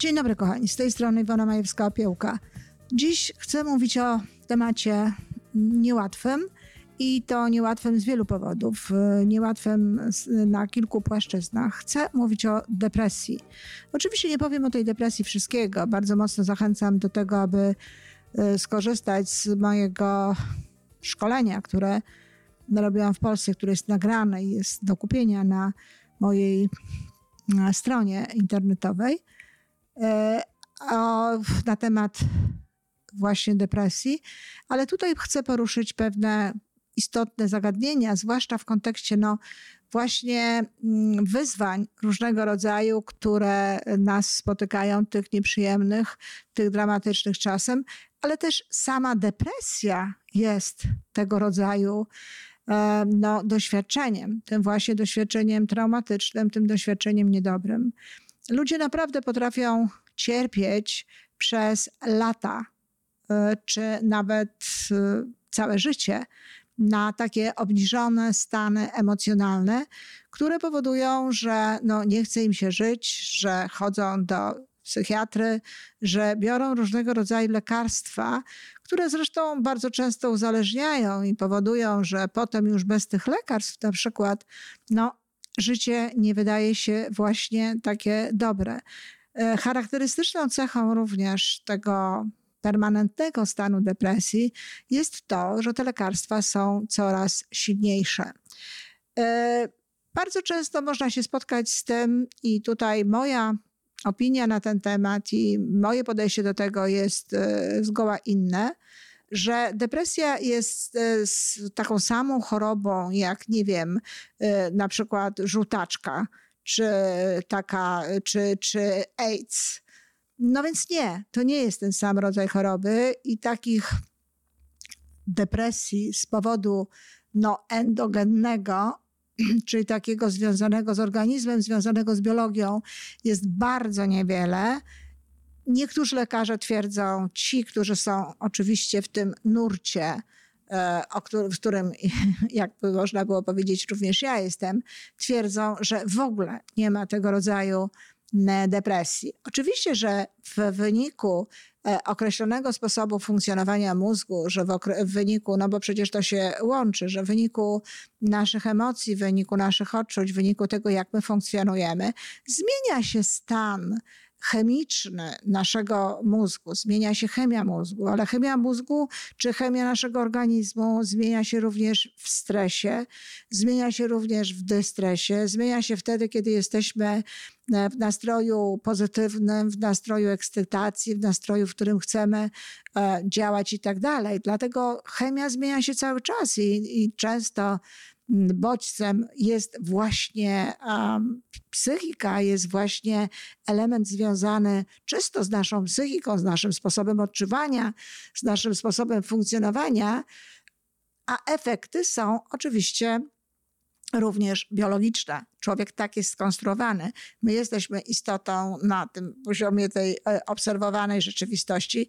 Dzień dobry kochani, z tej strony Iwona Majewska-Opiełka. Dziś chcę mówić o temacie niełatwym i to niełatwym z wielu powodów, niełatwym na kilku płaszczyznach. Chcę mówić o depresji. Oczywiście nie powiem o tej depresji wszystkiego. Bardzo mocno zachęcam do tego, aby e, skorzystać z mojego szkolenia, które robiłam w Polsce, które jest nagrane i jest do kupienia na mojej stronie internetowej na temat właśnie depresji, ale tutaj chcę poruszyć pewne istotne zagadnienia, zwłaszcza w kontekście no, właśnie mm, wyzwań różnego rodzaju, które nas spotykają, tych nieprzyjemnych, tych dramatycznych czasem, ale też sama depresja jest tego rodzaju e, no, doświadczeniem, tym właśnie doświadczeniem traumatycznym, tym doświadczeniem niedobrym. Ludzie naprawdę potrafią cierpieć przez lata, e, czy nawet e, całe życie na takie obniżone stany emocjonalne, które powodują, że no, nie chce im się żyć, że chodzą do psychiatry, że biorą różnego rodzaju lekarstwa, które zresztą bardzo często uzależniają i powodują, że potem już bez tych lekarstw na przykład, no, życie nie wydaje się właśnie takie dobre. E, charakterystyczną cechą również tego permanentnego stanu depresji jest to, że te lekarstwa są coraz silniejsze. E, bardzo często można się spotkać z tym, i tutaj moja opinia na ten temat i moje podejście do tego jest e, zgoła inne, że depresja jest e, taką samą chorobą jak, nie wiem, na przykład żółtaczka, czy taka, czy, czy AIDS no więc nie, to nie jest ten sam rodzaj choroby i takich depresji z powodu no, endogennego, czyli takiego związanego z organizmem, związanego z biologią, jest bardzo niewiele. Niektórzy lekarze twierdzą, ci, którzy są oczywiście w tym nurcie, e, o którym, w którym, jakby można było powiedzieć, również ja jestem, twierdzą, że w ogóle nie ma tego rodzaju depresji. Oczywiście, że w wyniku e, określonego sposobu funkcjonowania mózgu, że w, w, wyniku, no bo przecież to się łączy, że w wyniku naszych emocji, w wyniku naszych odczuć, w wyniku tego, jak my funkcjonujemy, zmienia się stan chemiczny naszego mózgu, zmienia się chemia mózgu, ale chemia mózgu czy chemia naszego organizmu zmienia się również w stresie, zmienia się również w dystresie, zmienia się wtedy, kiedy jesteśmy e, w nastroju pozytywnym, w nastroju ekscytacji, w nastroju, w którym chcemy e, działać i tak dalej. Dlatego chemia zmienia się cały czas i, i często bodźcem jest właśnie um, psychika, jest właśnie element związany czysto z naszą psychiką, z naszym sposobem odczuwania, z naszym sposobem funkcjonowania, a efekty są oczywiście również biologiczne. Człowiek tak jest skonstruowany. My jesteśmy istotą na tym poziomie tej e, obserwowanej rzeczywistości.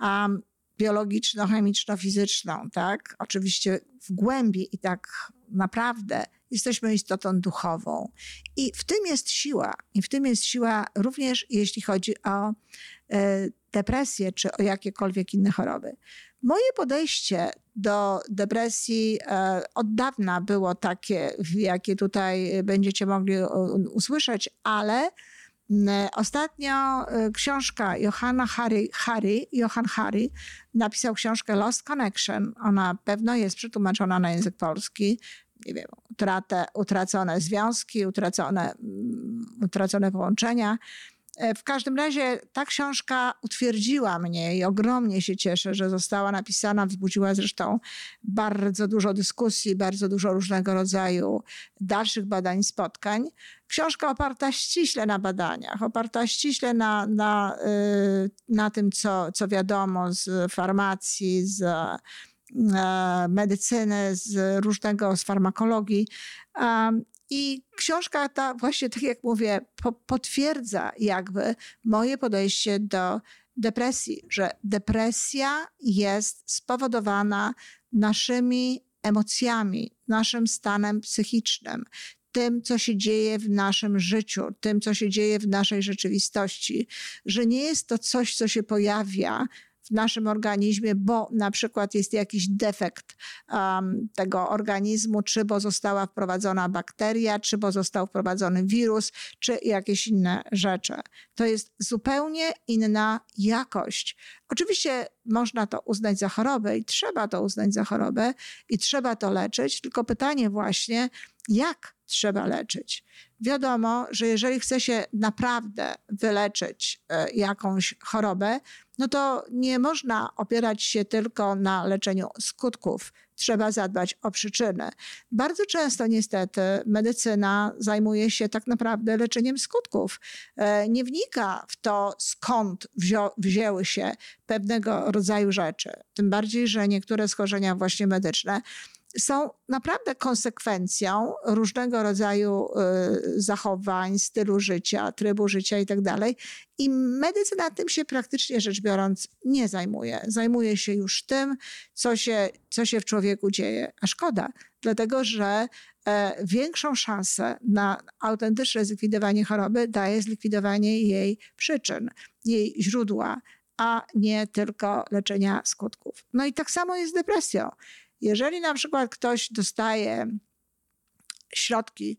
Um, biologiczno-chemiczno-fizyczną, tak? Oczywiście w głębi i tak naprawdę jesteśmy istotą duchową. I w tym jest siła. I w tym jest siła również jeśli chodzi o e, depresję czy o jakiekolwiek inne choroby. Moje podejście do depresji e, od dawna było takie, jakie tutaj będziecie mogli usłyszeć, ale Ostatnio y, książka Johanna Harry, Harry, Johan Harry napisał książkę Lost Connection. Ona pewno jest przetłumaczona na język polski. Nie wiem, utratę, utracone związki, utracone, mm, utracone połączenia. E, w każdym razie ta książka utwierdziła mnie i ogromnie się cieszę, że została napisana, wzbudziła zresztą bardzo dużo dyskusji, bardzo dużo różnego rodzaju dalszych badań, spotkań. Książka oparta ściśle na badaniach, oparta ściśle na, na, y, na tym, co, co wiadomo z farmacji, z e, medycyny, z różnego, z farmakologii. I książka ta właśnie, tak jak mówię, po, potwierdza jakby moje podejście do depresji, że depresja jest spowodowana naszymi emocjami, naszym stanem psychicznym, tym, co się dzieje w naszym życiu, tym, co się dzieje w naszej rzeczywistości, że nie jest to coś, co się pojawia w naszym organizmie, bo na przykład jest jakiś defekt um, tego organizmu, czy bo została wprowadzona bakteria, czy bo został wprowadzony wirus, czy jakieś inne rzeczy. To jest zupełnie inna jakość. Oczywiście można to uznać za chorobę i trzeba to uznać za chorobę i trzeba to leczyć, tylko pytanie właśnie, jak trzeba leczyć. Wiadomo, że jeżeli chce się naprawdę wyleczyć e, jakąś chorobę, no to nie można opierać się tylko na leczeniu skutków. Trzeba zadbać o przyczyny. Bardzo często niestety medycyna zajmuje się tak naprawdę leczeniem skutków. E, nie wnika w to, skąd wzięły się pewnego rodzaju rzeczy. Tym bardziej, że niektóre schorzenia właśnie medyczne są naprawdę konsekwencją różnego rodzaju y, zachowań, stylu życia, trybu życia itd. Tak I medycyna tym się praktycznie rzecz biorąc nie zajmuje. Zajmuje się już tym, co się, co się w człowieku dzieje. A szkoda, dlatego że e, większą szansę na autentyczne zlikwidowanie choroby daje zlikwidowanie jej przyczyn, jej źródła, a nie tylko leczenia skutków. No i tak samo jest z depresją. Jeżeli na przykład ktoś dostaje środki,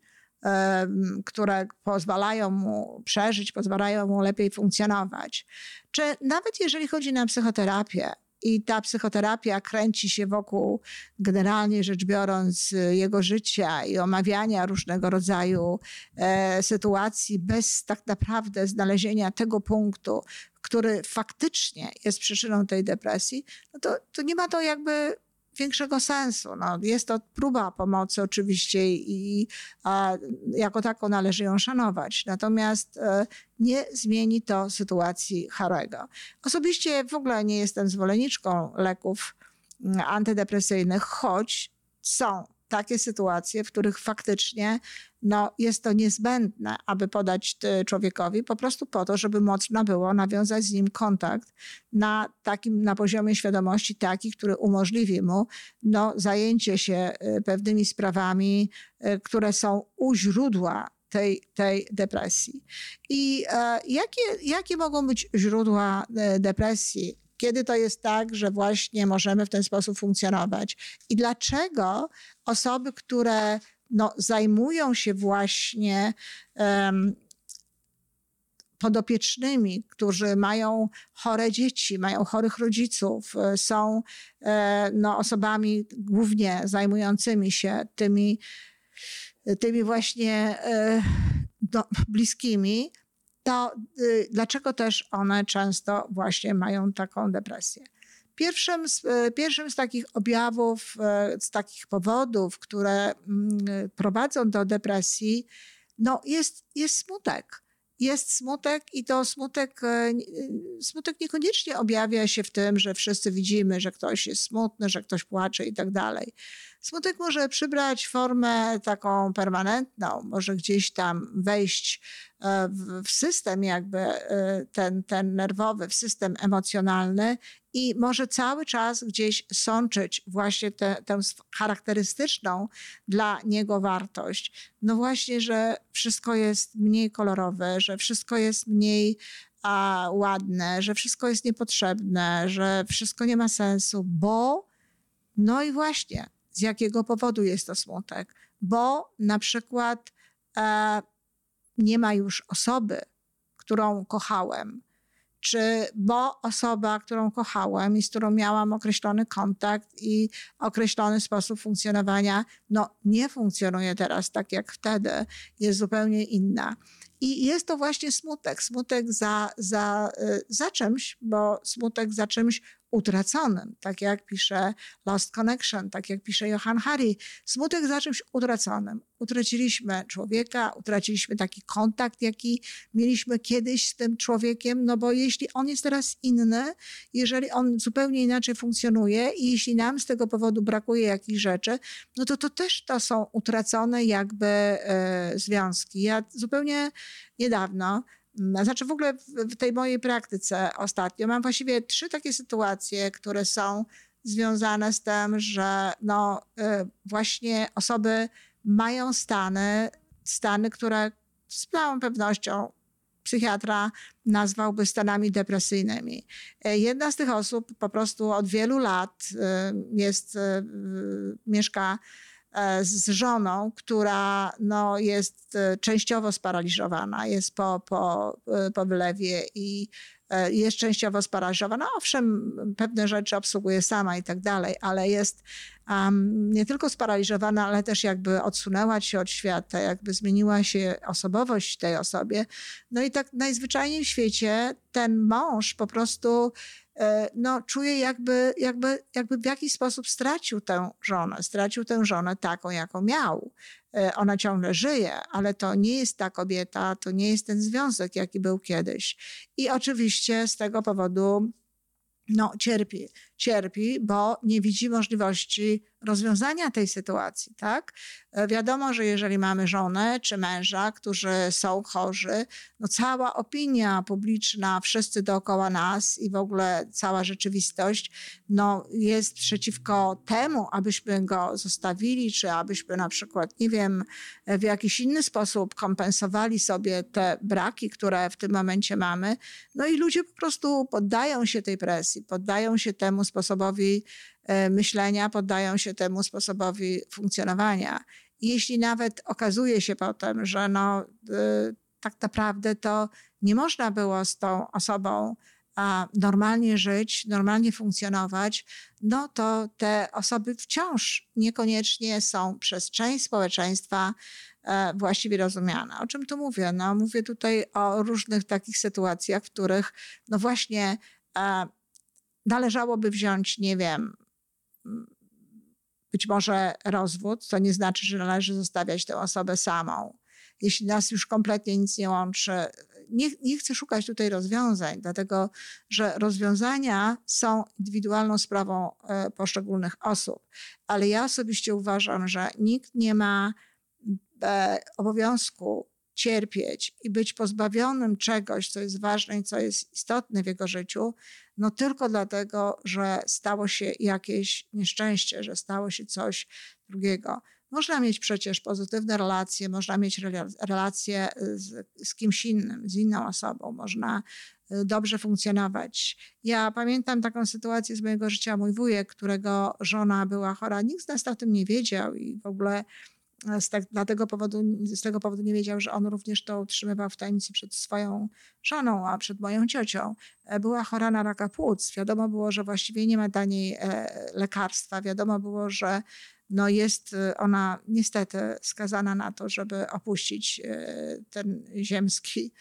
które pozwalają mu przeżyć, pozwalają mu lepiej funkcjonować, czy nawet jeżeli chodzi na psychoterapię, i ta psychoterapia kręci się wokół, generalnie rzecz biorąc, jego życia i omawiania różnego rodzaju e, sytuacji, bez tak naprawdę znalezienia tego punktu, który faktycznie jest przyczyną tej depresji, no to, to nie ma to jakby większego sensu. No, jest to próba pomocy oczywiście i a, jako taką należy ją szanować. Natomiast e, nie zmieni to sytuacji Harego. Osobiście w ogóle nie jestem zwolenniczką leków mm, antydepresyjnych, choć są takie sytuacje, w których faktycznie no, jest to niezbędne, aby podać człowiekowi po prostu po to, żeby można było nawiązać z nim kontakt na takim, na poziomie świadomości taki, który umożliwi mu no, zajęcie się y, pewnymi sprawami, y, które są u źródła tej, tej depresji. I e, jakie, jakie mogą być źródła e, depresji? Kiedy to jest tak, że właśnie możemy w ten sposób funkcjonować? I dlaczego osoby, które no, zajmują się właśnie um, podopiecznymi, którzy mają chore dzieci, mają chorych rodziców, e, są e, no, osobami głównie zajmującymi się tymi, tymi właśnie e, no, bliskimi, to y, dlaczego też one często właśnie mają taką depresję? Pierwszym z, e, pierwszym z takich objawów, e, z takich powodów, które mm, prowadzą do depresji, no jest, jest smutek. Jest smutek i to smutek, e, smutek niekoniecznie objawia się w tym, że wszyscy widzimy, że ktoś jest smutny, że ktoś płacze i tak dalej. Smutek może przybrać formę taką permanentną, może gdzieś tam wejść w system jakby ten, ten nerwowy, w system emocjonalny i może cały czas gdzieś sączyć właśnie tę, charakterystyczną dla niego wartość. No właśnie, że wszystko jest mniej kolorowe, że wszystko jest mniej a, ładne, że wszystko jest niepotrzebne, że wszystko nie ma sensu, bo no i właśnie z jakiego powodu jest to smutek? Bo na przykład e, nie ma już osoby, którą kochałem, czy bo osoba, którą kochałem i z którą miałam określony kontakt i określony sposób funkcjonowania, no nie funkcjonuje teraz tak jak wtedy, jest zupełnie inna. I jest to właśnie smutek, smutek za, za, y, za czymś, bo smutek za czymś utraconym, tak jak pisze Lost Connection, tak jak pisze Johan Hari. Smutek za czymś utraconym. Utraciliśmy człowieka, utraciliśmy taki kontakt, jaki mieliśmy kiedyś z tym człowiekiem, no bo jeśli on jest teraz inny, jeżeli on zupełnie inaczej funkcjonuje i jeśli nam z tego powodu brakuje jakichś rzeczy, no to to też to są utracone jakby e, związki. Ja zupełnie niedawno znaczy w ogóle w tej mojej praktyce ostatnio mam właściwie trzy takie sytuacje, które są związane z tym, że no, y, właśnie osoby mają stany stany, które z całą pewnością psychiatra nazwałby stanami depresyjnymi. E, jedna z tych osób po prostu od wielu lat e, jest, mieszka z żoną, która no, jest częściowo sparaliżowana, jest po, po, po wylewie i jest częściowo sparaliżowana. Owszem, pewne rzeczy obsługuje sama i tak dalej, ale jest um, nie tylko sparaliżowana, ale też jakby odsunęła się od świata, jakby zmieniła się osobowość tej osobie. No i tak najzwyczajniej w świecie ten mąż po prostu e, no, czuje jakby, jakby, jakby w jakiś sposób stracił tę żonę, stracił tę żonę taką, jaką miał. E, ona ciągle żyje, ale to nie jest ta kobieta, to nie jest ten związek, jaki był kiedyś. I oczywiście z tego powodu no, cierpi cierpi, bo nie widzi możliwości rozwiązania tej sytuacji, tak? E, wiadomo, że jeżeli mamy żonę czy męża, którzy są chorzy, no cała opinia publiczna, wszyscy dookoła nas i w ogóle cała rzeczywistość, no jest przeciwko temu, abyśmy go zostawili, czy abyśmy na przykład, nie wiem, w jakiś inny sposób kompensowali sobie te braki, które w tym momencie mamy. No i ludzie po prostu poddają się tej presji, poddają się temu sposobowi e, myślenia, poddają się temu sposobowi funkcjonowania. Jeśli nawet okazuje się potem, że no, e, tak naprawdę to nie można było z tą osobą normalnie żyć, normalnie funkcjonować, no to te osoby wciąż niekoniecznie są przez część społeczeństwa e, właściwie rozumiane. O czym tu mówię? No, mówię tutaj o różnych takich sytuacjach, w których no właśnie należałoby wziąć, nie wiem, być może rozwód, co nie znaczy, że należy zostawiać tę osobę samą. Jeśli nas już kompletnie nic nie łączy, nie, nie chcę szukać tutaj rozwiązań, dlatego że rozwiązania są indywidualną sprawą e, poszczególnych osób. Ale ja osobiście uważam, że nikt nie ma e, obowiązku cierpieć i być pozbawionym czegoś, co jest ważne i co jest istotne w jego życiu, no tylko dlatego, że stało się jakieś nieszczęście, że stało się coś drugiego. Można mieć przecież pozytywne relacje, można mieć relacje z, z kimś innym, z inną osobą, można y, dobrze funkcjonować. Ja pamiętam taką sytuację z mojego życia. Mój wujek, którego żona była chora, nikt z nas o tym nie wiedział i w ogóle z, tak, dla tego powodu, z tego powodu nie wiedział, że on również to utrzymywał w tajemnicy przed swoją żoną, a przed moją ciocią. E, była chora na raka płuc. Wiadomo było, że właściwie nie ma dla niej e, lekarstwa. Wiadomo było, że no jest e, ona niestety skazana na to, żeby opuścić ten ziemski,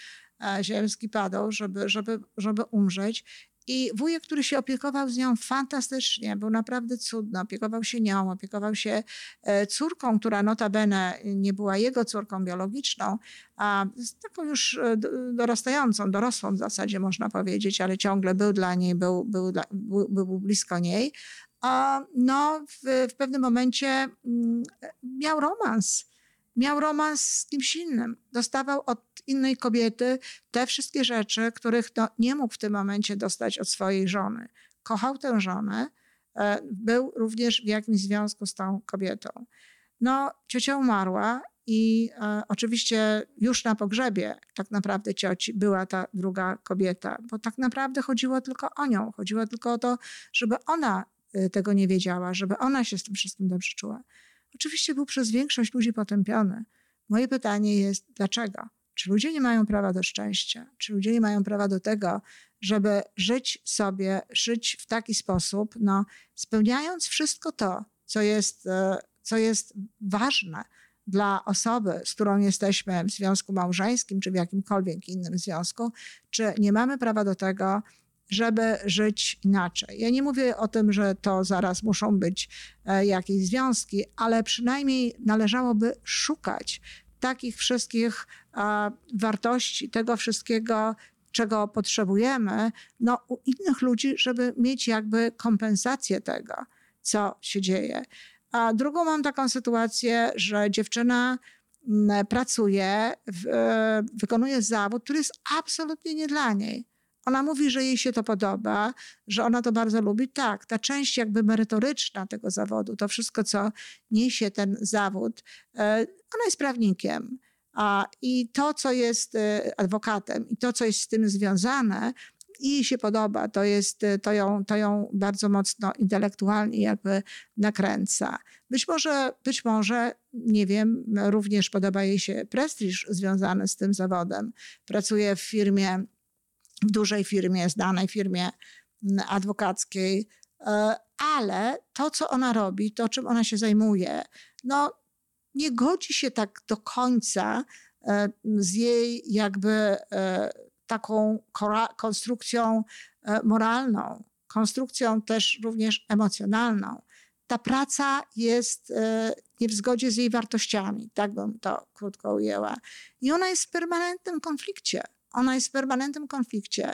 ziemski padoł, żeby, żeby, żeby umrzeć. I wujek, który się opiekował z nią fantastycznie, był naprawdę cudny, opiekował się nią, opiekował się e, córką, która notabene nie była jego córką biologiczną, a taką już e, dorastającą, dorosłą w zasadzie można powiedzieć, ale ciągle był dla niej, był, był, był, był blisko niej. A no, w, w pewnym momencie mm, miał romans miał romans z kimś innym. Dostawał od innej kobiety te wszystkie rzeczy, których no, nie mógł w tym momencie dostać od swojej żony. Kochał tę żonę, e, był również w jakimś związku z tą kobietą. No, ciocia umarła i e, oczywiście już na pogrzebie tak naprawdę cioci była ta druga kobieta, bo tak naprawdę chodziło tylko o nią. Chodziło tylko o to, żeby ona e, tego nie wiedziała, żeby ona się z tym wszystkim dobrze czuła. Oczywiście był przez większość ludzi potępiony. Moje pytanie jest, dlaczego? Czy ludzie nie mają prawa do szczęścia? Czy ludzie nie mają prawa do tego, żeby żyć sobie, żyć w taki sposób, no, spełniając wszystko to, co jest, e, co jest ważne dla osoby, z którą jesteśmy w związku małżeńskim, czy w jakimkolwiek innym związku, czy nie mamy prawa do tego, żeby żyć inaczej. Ja nie mówię o tym, że to zaraz muszą być e, jakieś związki, ale przynajmniej należałoby szukać takich wszystkich wartości, tego wszystkiego, czego potrzebujemy, no, u innych ludzi, żeby mieć jakby kompensację tego, co się dzieje. A drugą mam taką sytuację, że dziewczyna pracuje, e, wykonuje zawód, który jest absolutnie nie dla niej. Ona mówi, że jej się to podoba, że ona to bardzo lubi. Tak, ta część jakby merytoryczna tego zawodu, to wszystko, co niesie ten zawód, e, ona jest prawnikiem. A, I to, co jest e, adwokatem i to, co jest z tym związane, i się podoba, to, jest, to, ją, to ją bardzo mocno intelektualnie jakby nakręca. Być może, być może, nie wiem, również podoba jej się prestiż związany z tym zawodem. Pracuje w firmie, w dużej firmie, znanej firmie adwokackiej, e, ale to, co ona robi, to, czym ona się zajmuje, no nie godzi się tak do końca e, z jej jakby e, taką konstrukcją moralną, konstrukcją też również emocjonalną. Ta praca jest nie w zgodzie z jej wartościami, tak bym to krótko ujęła. I ona jest w permanentnym konflikcie. Ona jest w permanentnym konflikcie.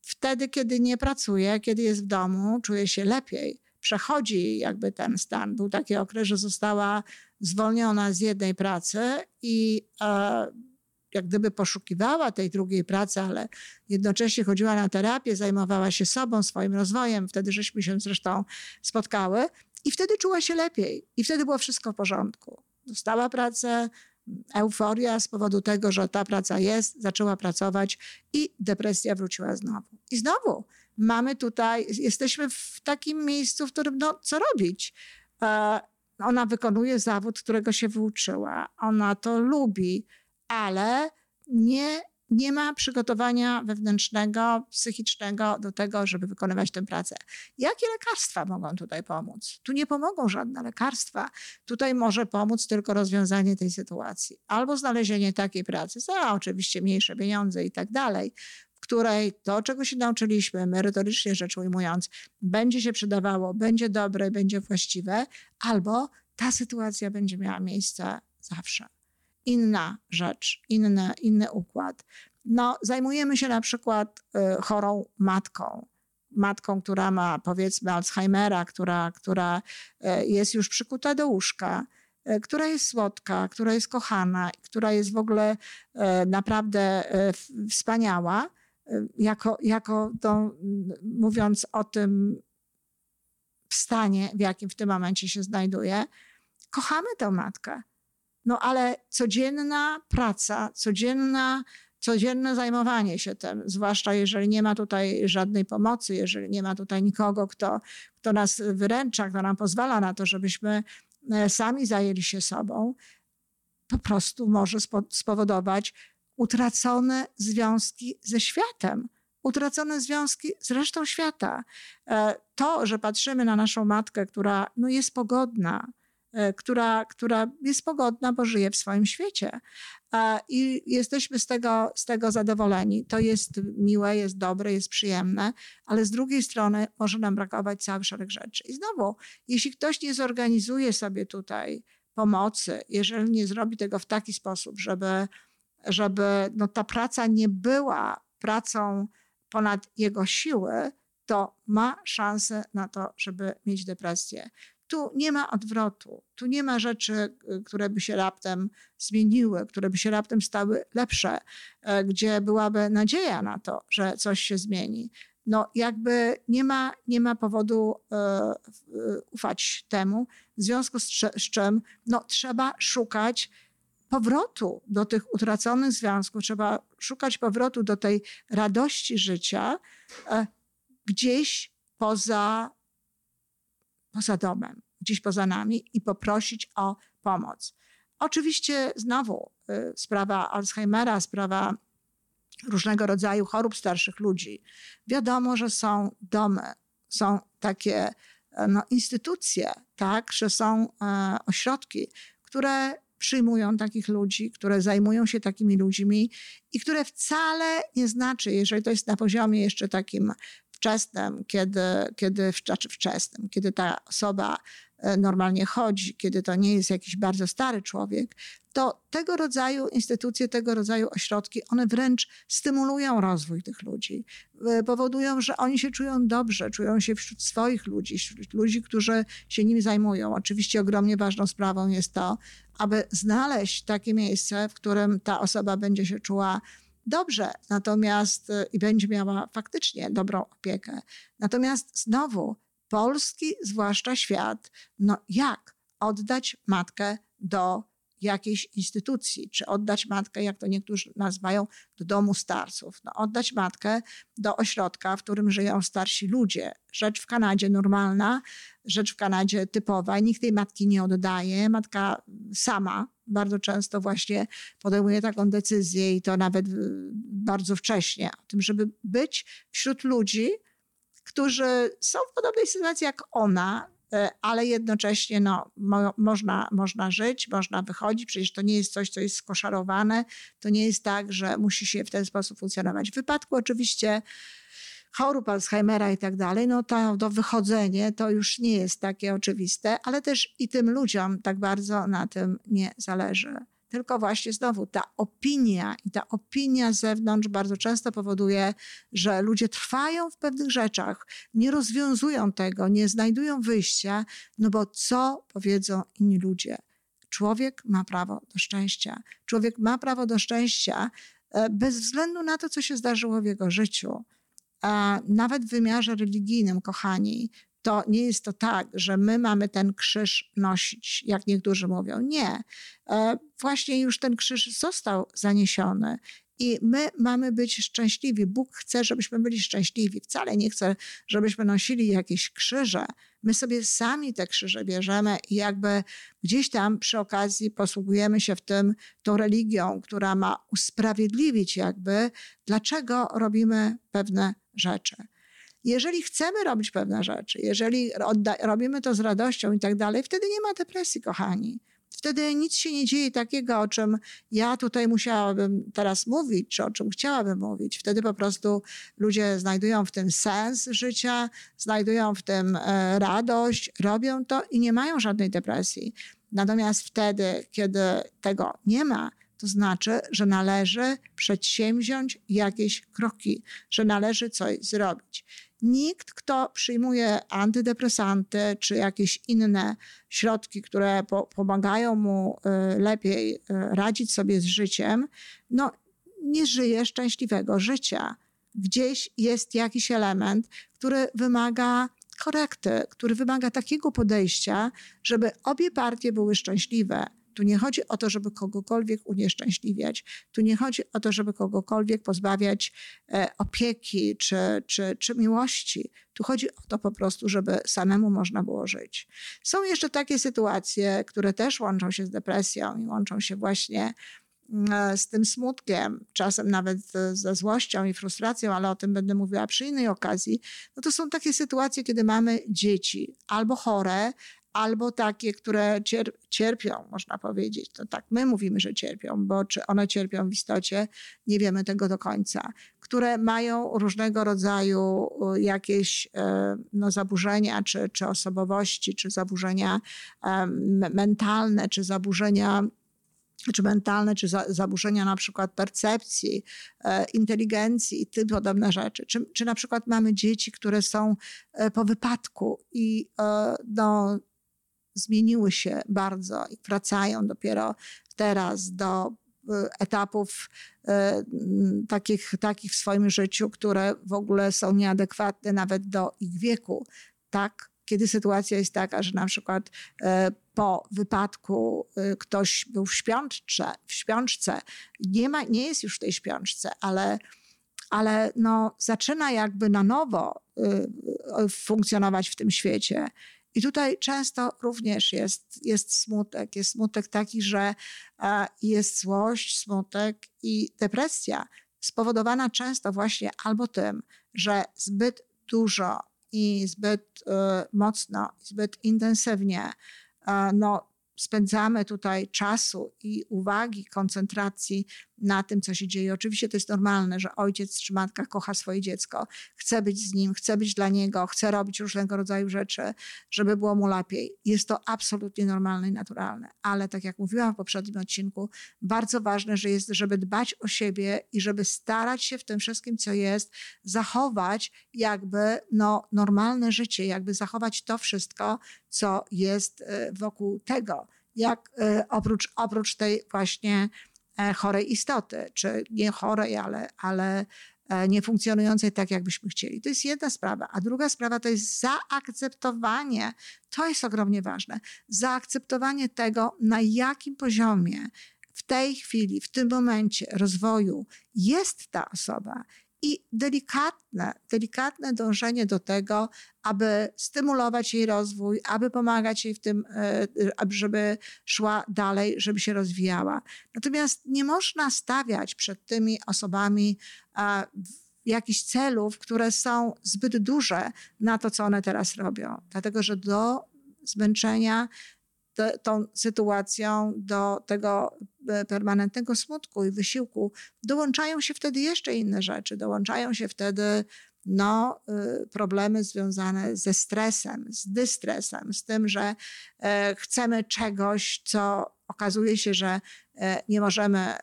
Wtedy, kiedy nie pracuje, kiedy jest w domu, czuje się lepiej przechodzi jakby ten stan. Był taki okres, że została zwolniona z jednej pracy i e, jak gdyby poszukiwała tej drugiej pracy, ale jednocześnie chodziła na terapię, zajmowała się sobą, swoim rozwojem. Wtedy żeśmy się zresztą spotkały i wtedy czuła się lepiej i wtedy było wszystko w porządku. Dostała pracę, euforia z powodu tego, że ta praca jest, zaczęła pracować i depresja wróciła znowu. I znowu mamy tutaj, jesteśmy w takim miejscu, w którym no, co robić? E, ona wykonuje zawód, którego się wyuczyła. Ona to lubi, ale nie, nie ma przygotowania wewnętrznego, psychicznego do tego, żeby wykonywać tę pracę. Jakie lekarstwa mogą tutaj pomóc? Tu nie pomogą żadne lekarstwa. Tutaj może pomóc tylko rozwiązanie tej sytuacji. Albo znalezienie takiej pracy za oczywiście mniejsze pieniądze i tak dalej, której to, czego się nauczyliśmy, merytorycznie rzecz ujmując, będzie się przydawało, będzie dobre, będzie właściwe, albo ta sytuacja będzie miała miejsce zawsze. Inna rzecz, inny, inny układ. No, zajmujemy się na przykład y, chorą matką. Matką, która ma powiedzmy Alzheimera, która, która y, jest już przykuta do łóżka, y, która jest słodka, która jest kochana, która jest w ogóle naprawdę wspaniała, jako, jako to, mówiąc o tym stanie, w jakim w tym momencie się znajduje, kochamy tę matkę. No ale codzienna praca, codzienna, codzienne zajmowanie się tym, zwłaszcza jeżeli nie ma tutaj żadnej pomocy, jeżeli nie ma tutaj nikogo, kto, kto nas wyręcza, kto nam pozwala na to, żebyśmy e, sami zajęli się sobą, po prostu może spowodować utracone związki ze światem, utracone związki z resztą świata. E, to, że patrzymy na naszą matkę, która no, jest pogodna, która, która jest pogodna, bo żyje w swoim świecie. E, I jesteśmy z tego, z tego zadowoleni. To jest miłe, jest dobre, jest przyjemne, ale z drugiej strony może nam brakować cały szereg rzeczy. I znowu, jeśli ktoś nie zorganizuje sobie tutaj pomocy, jeżeli nie zrobi tego w taki sposób, żeby żeby no, ta praca nie była pracą ponad jego siły, to ma szansę na to, żeby mieć depresję. Tu nie ma odwrotu, tu nie ma rzeczy, które by się raptem zmieniły, które by się raptem stały lepsze, e, gdzie byłaby nadzieja na to, że coś się zmieni. No, jakby nie ma, nie ma powodu e, ufać temu, w związku z, z czym no, trzeba szukać powrotu do tych utraconych związków, trzeba szukać powrotu do tej radości życia e, gdzieś poza, poza domem, gdzieś poza nami i poprosić o pomoc. Oczywiście znowu e, sprawa Alzheimera, sprawa różnego rodzaju chorób starszych ludzi. Wiadomo, że są domy, są takie e, no, instytucje, tak, że są e, ośrodki, które przyjmują takich ludzi, które zajmują się takimi ludźmi i które wcale nie znaczy, jeżeli to jest na poziomie jeszcze takim wczesnym, kiedy, kiedy znaczy wczesnym, kiedy ta osoba e, normalnie chodzi, kiedy to nie jest jakiś bardzo stary człowiek, to tego rodzaju instytucje, tego rodzaju ośrodki, one wręcz stymulują rozwój tych ludzi. E, powodują, że oni się czują dobrze, czują się wśród swoich ludzi, wśród ludzi, którzy się nim zajmują. Oczywiście ogromnie ważną sprawą jest to, aby znaleźć takie miejsce, w którym ta osoba będzie się czuła dobrze, natomiast y, i będzie miała faktycznie dobrą opiekę. Natomiast znowu, polski, zwłaszcza świat, no jak oddać matkę do jakiejś instytucji, czy oddać matkę, jak to niektórzy nazywają, do domu starców. No, oddać matkę do ośrodka, w którym żyją starsi ludzie. Rzecz w Kanadzie normalna, rzecz w Kanadzie typowa. Nikt tej matki nie oddaje. Matka sama bardzo często właśnie podejmuje taką decyzję i to nawet bardzo wcześnie, o tym, żeby być wśród ludzi, którzy są w podobnej sytuacji jak ona, e, ale jednocześnie no, mo, można, można żyć, można wychodzić. Przecież to nie jest coś, co jest skoszarowane. To nie jest tak, że musi się w ten sposób funkcjonować. W wypadku oczywiście chorób Alzheimera i tak dalej, no to, to wychodzenie to już nie jest takie oczywiste, ale też i tym ludziom tak bardzo na tym nie zależy. Tylko właśnie znowu ta opinia i ta opinia z zewnątrz bardzo często powoduje, że ludzie trwają w pewnych rzeczach, nie rozwiązują tego, nie znajdują wyjścia, no bo co powiedzą inni ludzie? Człowiek ma prawo do szczęścia. Człowiek ma prawo do szczęścia e, bez względu na to, co się zdarzyło w jego życiu. Nawet w wymiarze religijnym, kochani, to nie jest to tak, że my mamy ten krzyż nosić, jak niektórzy mówią. Nie. E, właśnie już ten krzyż został zaniesiony. I my mamy być szczęśliwi. Bóg chce, żebyśmy byli szczęśliwi. Wcale nie chce, żebyśmy nosili jakieś krzyże. My sobie sami te krzyże bierzemy i jakby gdzieś tam przy okazji posługujemy się w tym tą religią, która ma usprawiedliwić jakby, dlaczego robimy pewne rzeczy. Jeżeli chcemy robić pewne rzeczy, jeżeli robimy to z radością i tak dalej, wtedy nie ma depresji, kochani. Wtedy nic się nie dzieje takiego, o czym ja tutaj musiałabym teraz mówić, czy o czym chciałabym mówić. Wtedy po prostu ludzie znajdują w tym sens życia, znajdują w tym e, radość, robią to i nie mają żadnej depresji. Natomiast wtedy, kiedy tego nie ma, to znaczy, że należy przedsięwziąć jakieś kroki, że należy coś zrobić. Nikt, kto przyjmuje antydepresanty czy jakieś inne środki, które po, pomagają mu y, lepiej y, radzić sobie z życiem, no, nie żyje szczęśliwego życia. Gdzieś jest jakiś element, który wymaga korekty, który wymaga takiego podejścia, żeby obie partie były szczęśliwe. Tu nie chodzi o to, żeby kogokolwiek unieszczęśliwiać. Tu nie chodzi o to, żeby kogokolwiek pozbawiać e, opieki czy, czy, czy miłości. Tu chodzi o to po prostu, żeby samemu można było żyć. Są jeszcze takie sytuacje, które też łączą się z depresją i łączą się właśnie mm, z tym smutkiem, czasem nawet ze złością i frustracją, ale o tym będę mówiła przy innej okazji, no to są takie sytuacje, kiedy mamy dzieci albo chore, albo takie, które cierpią, można powiedzieć. To tak, my mówimy, że cierpią, bo czy one cierpią w istocie, nie wiemy tego do końca. Które mają różnego rodzaju jakieś e, no, zaburzenia, czy, czy osobowości, czy zaburzenia mentalne, czy zaburzenia czy mentalne, czy za, zaburzenia na przykład percepcji, e, inteligencji i tym podobne rzeczy. Czy, czy na przykład mamy dzieci, które są e, po wypadku i e, no, zmieniły się bardzo i wracają dopiero teraz do e, etapów e, takich, takich w swoim życiu, które w ogóle są nieadekwatne nawet do ich wieku. Tak, kiedy sytuacja jest taka, że na przykład e, po wypadku ktoś był w śpiączce, w śpiączce nie, ma, nie jest już w tej śpiączce, ale, ale no, zaczyna jakby na nowo funkcjonować w tym świecie i tutaj często również jest, jest smutek. Jest smutek taki, że jest złość, smutek i depresja, spowodowana często właśnie albo tym, że zbyt dużo i zbyt e, mocno, zbyt intensywnie no, spędzamy tutaj czasu i uwagi, koncentracji na tym, co się dzieje. Oczywiście to jest normalne, że ojciec czy matka kocha swoje dziecko, chce być z nim, chce być dla niego, chce robić różnego rodzaju rzeczy, żeby było mu lepiej. Jest to absolutnie normalne i naturalne, ale tak jak mówiłam w poprzednim odcinku, bardzo ważne, że jest, żeby dbać o siebie i żeby starać się w tym wszystkim, co jest, zachować jakby no, normalne życie, jakby zachować to wszystko, co jest e, wokół tego. Jak e, oprócz, oprócz tej właśnie chorej istoty, czy nie chorej, ale, ale e, niefunkcjonującej tak, jakbyśmy chcieli. To jest jedna sprawa. A druga sprawa to jest zaakceptowanie, to jest ogromnie ważne, zaakceptowanie tego, na jakim poziomie w tej chwili, w tym momencie rozwoju jest ta osoba i delikatne, delikatne dążenie do tego, aby stymulować jej rozwój, aby pomagać jej w tym, e, żeby szła dalej, żeby się rozwijała. Natomiast nie można stawiać przed tymi osobami jakichś celów, które są zbyt duże na to, co one teraz robią. Dlatego, że do zmęczenia te, tą sytuacją, do tego e, permanentnego smutku i wysiłku, dołączają się wtedy jeszcze inne rzeczy. Dołączają się wtedy no, y, problemy związane ze stresem, z dystresem, z tym, że e, chcemy czegoś, co okazuje się, że e, nie możemy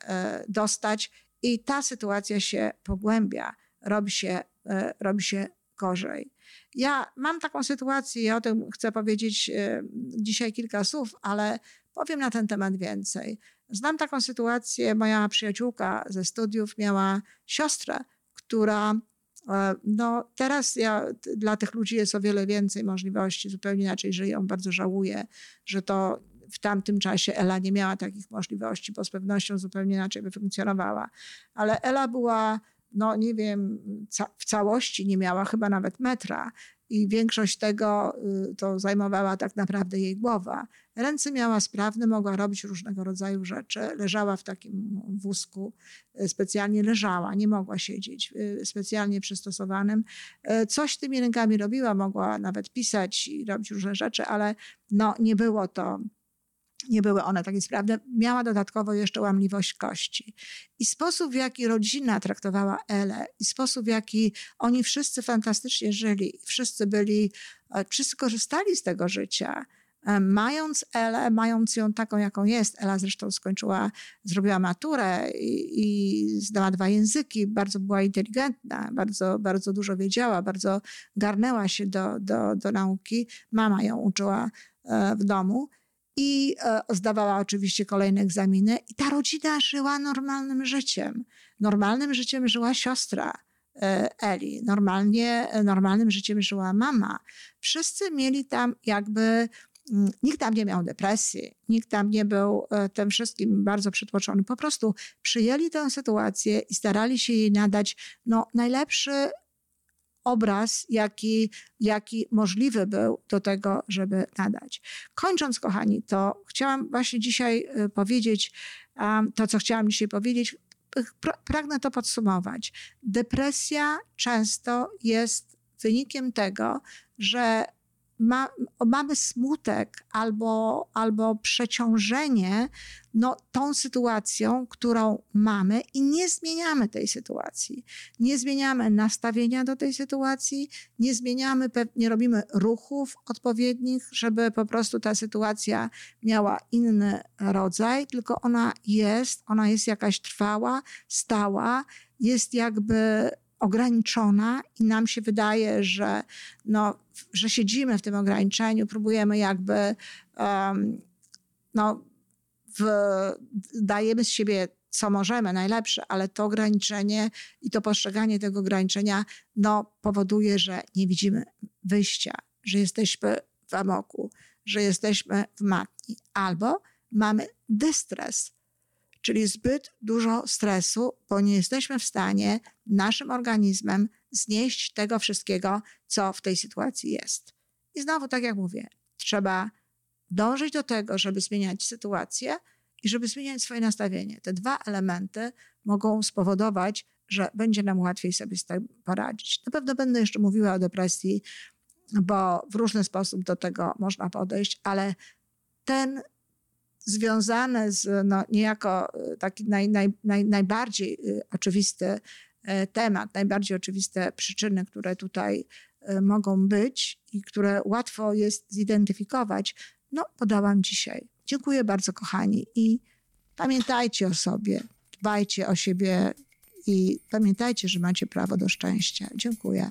dostać, i ta sytuacja się pogłębia, robi się, robi się gorzej. Ja mam taką sytuację, ja o tym chcę powiedzieć e, dzisiaj kilka słów, ale powiem na ten temat więcej. Znam taką sytuację, moja przyjaciółka ze studiów miała siostrę, która e, no teraz ja, dla tych ludzi jest o wiele więcej możliwości, zupełnie inaczej żyją. Bardzo żałuję, że to w tamtym czasie Ela nie miała takich możliwości, bo z pewnością zupełnie inaczej by funkcjonowała. Ale Ela była no nie wiem, ca w całości nie miała chyba nawet metra i większość tego y, to zajmowała tak naprawdę jej głowa. Ręce miała sprawne, mogła robić różnego rodzaju rzeczy. Leżała w takim wózku, y, specjalnie leżała, nie mogła siedzieć, y, specjalnie przystosowanym. Coś tymi rękami robiła, mogła nawet pisać i robić różne rzeczy, ale no, nie było to nie były one takie sprawne, miała dodatkowo jeszcze łamliwość kości. I sposób, w jaki rodzina traktowała Elę, i sposób, w jaki oni wszyscy fantastycznie żyli, wszyscy byli, e, wszyscy korzystali z tego życia, e, mając Elę, mając ją taką, jaką jest. Ela zresztą skończyła, zrobiła maturę i, i dwa języki, bardzo była inteligentna, bardzo, bardzo dużo wiedziała, bardzo garnęła się do, do, do nauki. Mama ją uczyła e, w domu i e, zdawała oczywiście kolejne egzaminy. I ta rodzina żyła normalnym życiem. Normalnym życiem żyła siostra e, Eli, normalnie, normalnym życiem żyła mama. Wszyscy mieli tam jakby mm, Nikt tam nie miał depresji, nikt tam nie był e, tym wszystkim bardzo przytłoczony. Po prostu przyjęli tę sytuację i starali się jej nadać no, najlepszy obraz, jaki, jaki możliwy był do tego, żeby nadać. Kończąc, kochani, to chciałam właśnie dzisiaj y, powiedzieć to, co chciałam dzisiaj powiedzieć. Pragnę to podsumować. Depresja często jest wynikiem tego, że ma, mamy smutek albo, albo przeciążenie no, tą sytuacją, którą mamy i nie zmieniamy tej sytuacji. Nie zmieniamy nastawienia do tej sytuacji, nie zmieniamy, nie robimy ruchów odpowiednich, żeby po prostu ta sytuacja miała inny rodzaj, tylko ona jest, ona jest jakaś trwała, stała, jest jakby ograniczona i nam się wydaje, że, no, że siedzimy w tym ograniczeniu, próbujemy jakby um, no, w, dajemy z siebie co możemy, najlepsze, ale to ograniczenie i to postrzeganie tego ograniczenia no, powoduje, że nie widzimy wyjścia, że jesteśmy w amoku, że jesteśmy w matni, albo mamy dystres, czyli zbyt dużo stresu, bo nie jesteśmy w stanie naszym organizmem znieść tego wszystkiego, co w tej sytuacji jest. I znowu, tak jak mówię, trzeba dążyć do tego, żeby zmieniać sytuację i żeby zmieniać swoje nastawienie. Te dwa elementy mogą spowodować, że będzie nam łatwiej sobie z tym poradzić. Na pewno będę jeszcze mówiła o depresji, bo w różny sposób do tego można podejść, ale ten związane z no, niejako e, taki naj, naj, naj, najbardziej e, oczywisty e, temat, najbardziej oczywiste przyczyny, które tutaj mogą być i które łatwo jest zidentyfikować, no podałam dzisiaj. Dziękuję bardzo, kochani, i pamiętajcie o sobie, dbajcie o siebie i pamiętajcie, że macie prawo do szczęścia. Dziękuję.